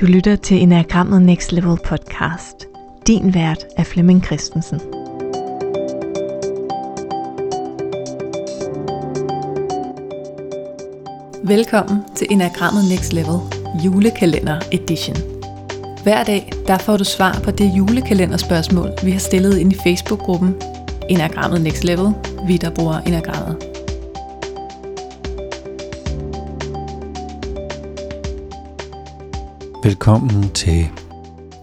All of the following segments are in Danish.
Du lytter til Enagrammet Next Level podcast. Din vært er Flemming Christensen. Velkommen til Enagrammet Next Level julekalender edition. Hver dag der får du svar på det julekalenderspørgsmål, vi har stillet ind i Facebook-gruppen Enagrammet Next Level, vi der bruger Enagrammet. Velkommen til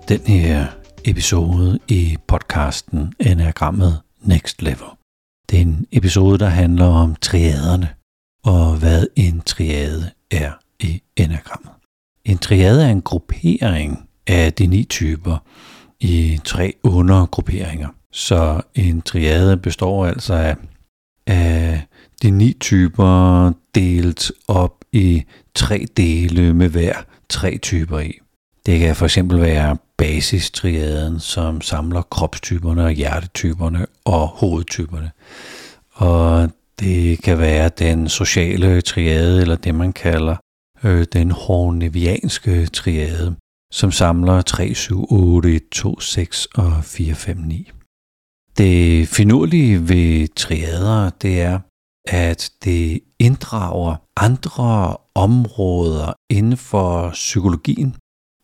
den her episode i podcasten Enagrammet Next Level. Det er en episode, der handler om triaderne og hvad en triade er i enagrammet. En triade er en gruppering af de ni typer i tre undergrupperinger. Så en triade består altså af, af de ni typer delt op i tre dele med hver tre typer i. Det kan for eksempel være basistriaden, som samler kropstyperne og hjertetyperne og hovedtyperne. Og det kan være den sociale triade, eller det man kalder øh, den hornevianske triade, som samler 3, 7, 8, 1, 2, 6 og 4, 5, 9. Det finurlige ved triader, det er, at det inddrager andre områder inden for psykologien,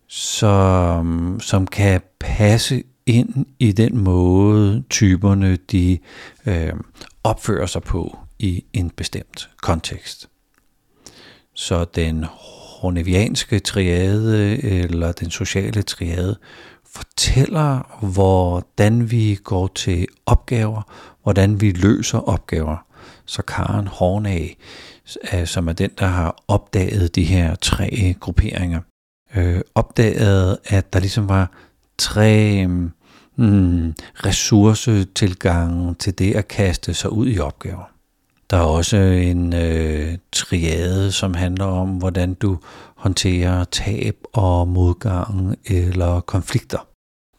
som, som kan passe ind i den måde, typerne de øh, opfører sig på i en bestemt kontekst. Så den hornevianske triade eller den sociale triade fortæller, hvordan vi går til opgaver, hvordan vi løser opgaver. Så Karen Hornag, øh, som er den, der har opdaget de her tre grupperinger, øh, opdagede, at der ligesom var tre mm, mm, ressourcetilgange til det at kaste sig ud i opgaver. Der er også en øh, triade, som handler om, hvordan du håndterer tab og modgang eller konflikter.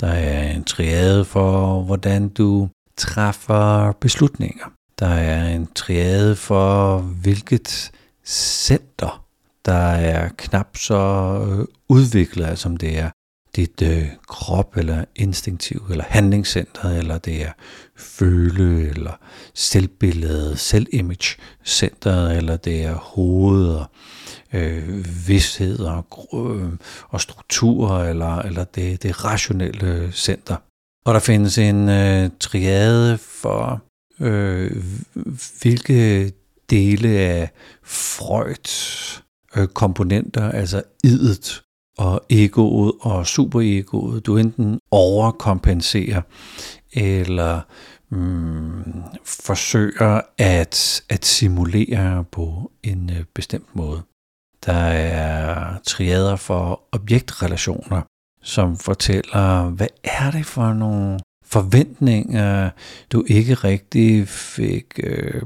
Der er en triade for, hvordan du træffer beslutninger. Der er en triade for, hvilket center, der er knap så øh, udviklet, som det er dit øh, krop, eller instinktiv, eller handlingscenter, eller det er føle, eller selvbillede, selvimage center, eller det er hoved, øh, vidshed og, øh, og strukturer, eller, eller det, det rationelle øh, center. Og der findes en øh, triade for, øh, hvilke dele af Freuds øh, komponenter, altså idet, og egoet og superegoet, du enten overkompenserer eller mm, forsøger at, at simulere på en øh, bestemt måde. Der er triader for objektrelationer, som fortæller, hvad er det for nogle forventninger, øh, du ikke rigtig fik, øh,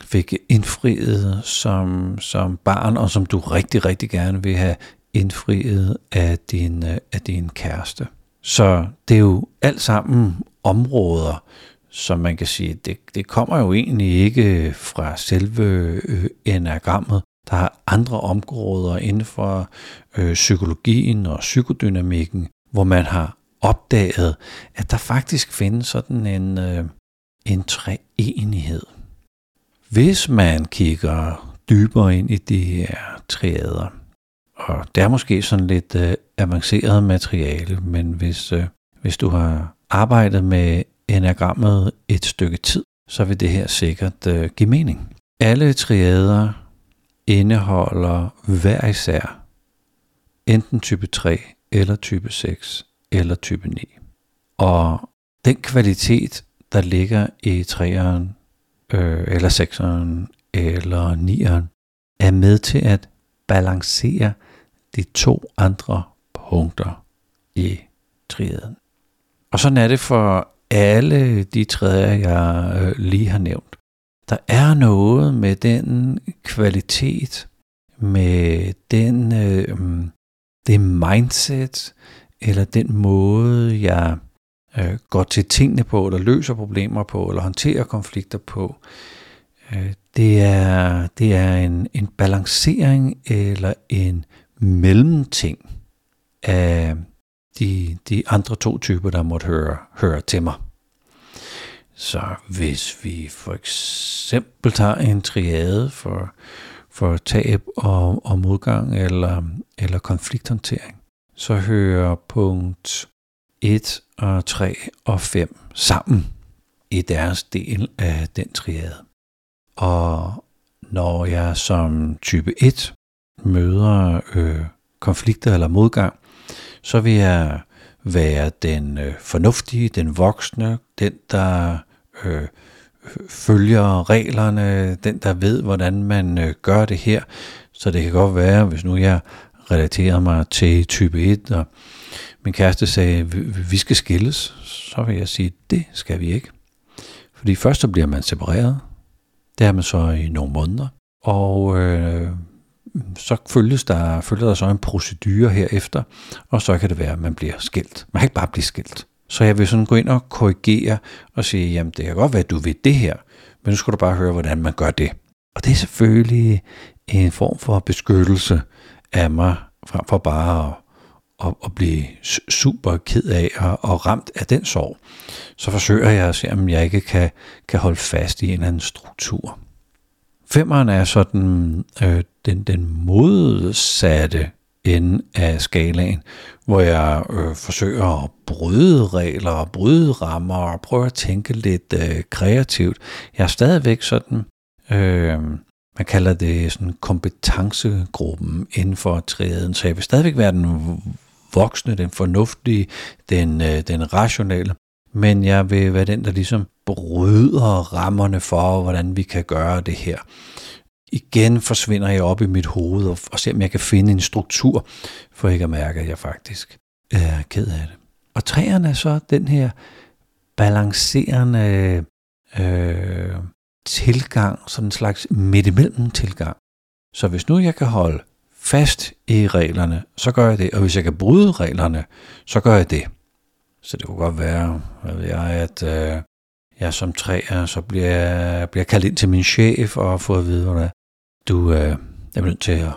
fik indfriet som, som barn, og som du rigtig, rigtig gerne vil have indfriet af din, øh, af din kæreste. Så det er jo alt sammen områder, som man kan sige, det, det kommer jo egentlig ikke fra selve øh, enagrammet. Der er andre områder inden for øh, psykologien og psykodynamikken, hvor man har opdaget, at der faktisk findes sådan en, øh, en treenighed. Hvis man kigger dybere ind i de her triader, og det er måske sådan lidt øh, avanceret materiale, men hvis, øh, hvis du har arbejdet med enagrammet et stykke tid, så vil det her sikkert øh, give mening. Alle triader indeholder hver især enten type 3 eller type 6 eller type 9. Og den kvalitet, der ligger i 3'eren, øh, eller 6'eren, eller 9'eren, er med til at balancere de to andre punkter i triaden. Og sådan er det for alle de træer, jeg øh, lige har nævnt. Der er noget med den kvalitet, med den øh, mm, det mindset, eller den måde, jeg øh, går til tingene på, eller løser problemer på, eller håndterer konflikter på. Øh, det er, det er en, en balancering eller en mellemting af de, de andre to typer, der måtte høre, høre til mig. Så hvis vi for eksempel tager en triade for, for tab og, og modgang eller, eller konflikthåndtering, så hører punkt 1 og 3 og 5 sammen i deres del af den triade. Og når jeg som type 1 møder øh, konflikter eller modgang, så vil jeg være den øh, fornuftige, den voksne, den der øh, følger reglerne, den der ved, hvordan man øh, gør det her. Så det kan godt være, hvis nu jeg relaterer mig til type 1, og min kæreste sagde, vi skal skilles, så vil jeg sige, det skal vi ikke. Fordi først så bliver man separeret, det er man så i nogle måneder, og øh, så følges der, følger der så en procedure herefter, og så kan det være, at man bliver skilt. Man kan ikke bare blive skilt. Så jeg vil sådan gå ind og korrigere og sige, jamen det kan godt være, at du ved det her, men nu skal du bare høre, hvordan man gør det. Og det er selvfølgelig en form for beskyttelse af mig, frem for bare at, at, at blive super ked af og, og ramt af den sorg. Så forsøger jeg at se, om jeg ikke kan, kan holde fast i en eller anden struktur. Femmeren er sådan øh, den, den modsatte ende af skalaen, hvor jeg øh, forsøger at bryde regler og bryde rammer og prøve at tænke lidt øh, kreativt. Jeg er stadigvæk sådan, øh, man kalder det sådan kompetencegruppen inden for triaden, så jeg vil stadigvæk være den voksne, den fornuftige, den, øh, den rationelle, men jeg vil være den, der ligesom bryder rammerne for, hvordan vi kan gøre det her. Igen forsvinder jeg op i mit hoved og, og ser, om jeg kan finde en struktur, for ikke at mærke, at jeg faktisk er ked af det. Og træerne er så den her balancerende øh, tilgang, sådan en slags midt imellem tilgang. Så hvis nu jeg kan holde fast i reglerne, så gør jeg det, og hvis jeg kan bryde reglerne, så gør jeg det. Så det kunne godt være, hvad ved jeg, at øh, jeg som træer, så bliver jeg bliver kaldt ind til min chef og får at vide, hvordan du øh, er nødt til at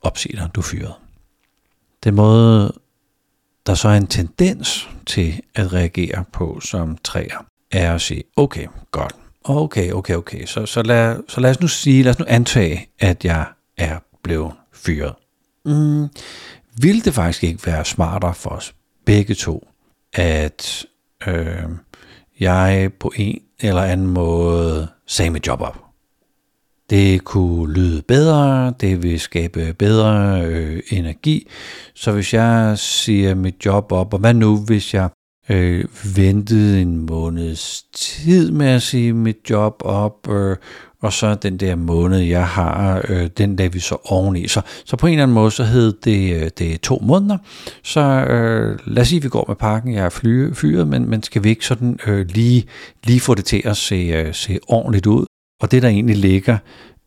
opsige dig, du er fyret. Den måde, der så er en tendens til at reagere på som træer, er at sige, okay, godt, okay, okay, okay, så, så, lad, så lad os nu sige, lad os nu antage, at jeg er blevet fyret. Mm, vil det faktisk ikke være smartere for os begge to, at øh, jeg på en eller anden måde sagde mit job op? Det kunne lyde bedre, det vil skabe bedre øh, energi. Så hvis jeg siger mit job op, og hvad nu hvis jeg øh, ventede en måneds tid med at sige mit job op, øh, og så den der måned, jeg har, øh, den dag vi så oveni. Så, så på en eller anden måde, så hed det, øh, det to måneder. Så øh, lad os sige, at vi går med pakken, jeg er fly, fyret, men, men skal vi ikke sådan øh, lige, lige få det til at se, øh, se ordentligt ud? Og det, der egentlig ligger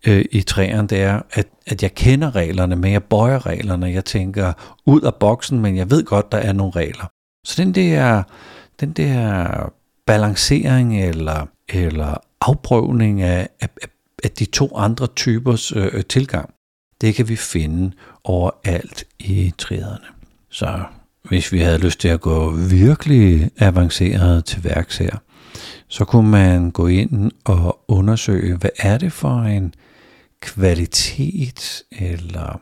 øh, i træerne, det er, at, at jeg kender reglerne, men jeg bøjer reglerne. Jeg tænker ud af boksen, men jeg ved godt, der er nogle regler. Så den der, den der balancering eller, eller afprøvning af, af, af de to andre typers øh, øh, tilgang, det kan vi finde overalt i træderne. Så hvis vi havde lyst til at gå virkelig avanceret til værks her, så kunne man gå ind og undersøge, hvad er det for en kvalitet, eller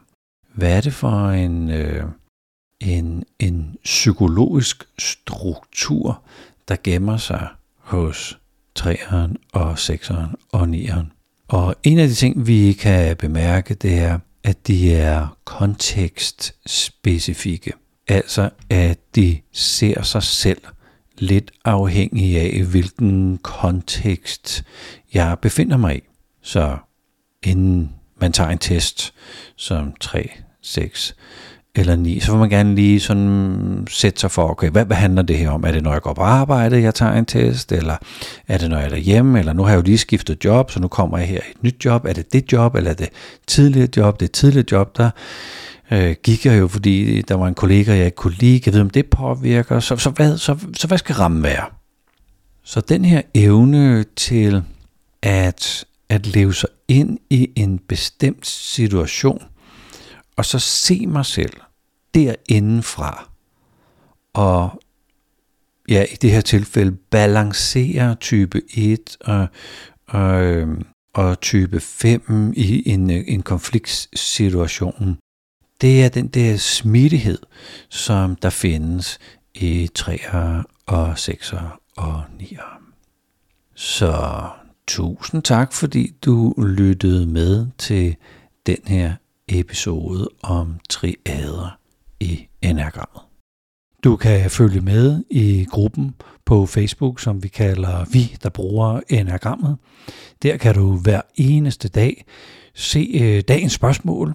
hvad er det for en, øh, en, en psykologisk struktur, der gemmer sig hos 3'eren og 6'eren og 9'eren. Og en af de ting, vi kan bemærke, det er, at de er kontekstspecifikke. Altså, at de ser sig selv lidt afhængig af, hvilken kontekst jeg befinder mig i. Så inden man tager en test som 3, 6 eller 9, så vil man gerne lige sådan sætte sig for, okay, hvad, hvad handler det her om? Er det, når jeg går på arbejde, jeg tager en test, eller er det, når jeg er derhjemme, eller nu har jeg jo lige skiftet job, så nu kommer jeg her i et nyt job, er det det job, eller er det tidligere job? Det tidligere job, der øh, gik jeg jo, fordi der var en kollega, jeg ikke kunne lide, jeg ved, om det påvirker, så, så, hvad, så, så hvad skal rammen være? Så den her evne til at, at leve sig ind i en bestemt situation, og så se mig selv derindefra, og ja, i det her tilfælde balancere type 1 og, og, øhm, og type 5 i en, øh, en konfliktsituation, det er den der smittighed, som der findes i 3'er og 6'er og 9'er. Så tusind tak, fordi du lyttede med til den her episode om triader i enagrammet. Du kan følge med i gruppen på Facebook, som vi kalder Vi, der bruger enagrammet. Der kan du hver eneste dag se øh, dagens spørgsmål,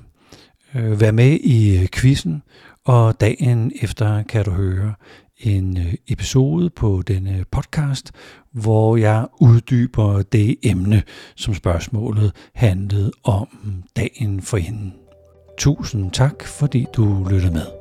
øh, være med i øh, quizzen, og dagen efter kan du høre en episode på denne podcast, hvor jeg uddyber det emne, som spørgsmålet handlede om dagen for hende. Tusind tak, fordi du lyttede med.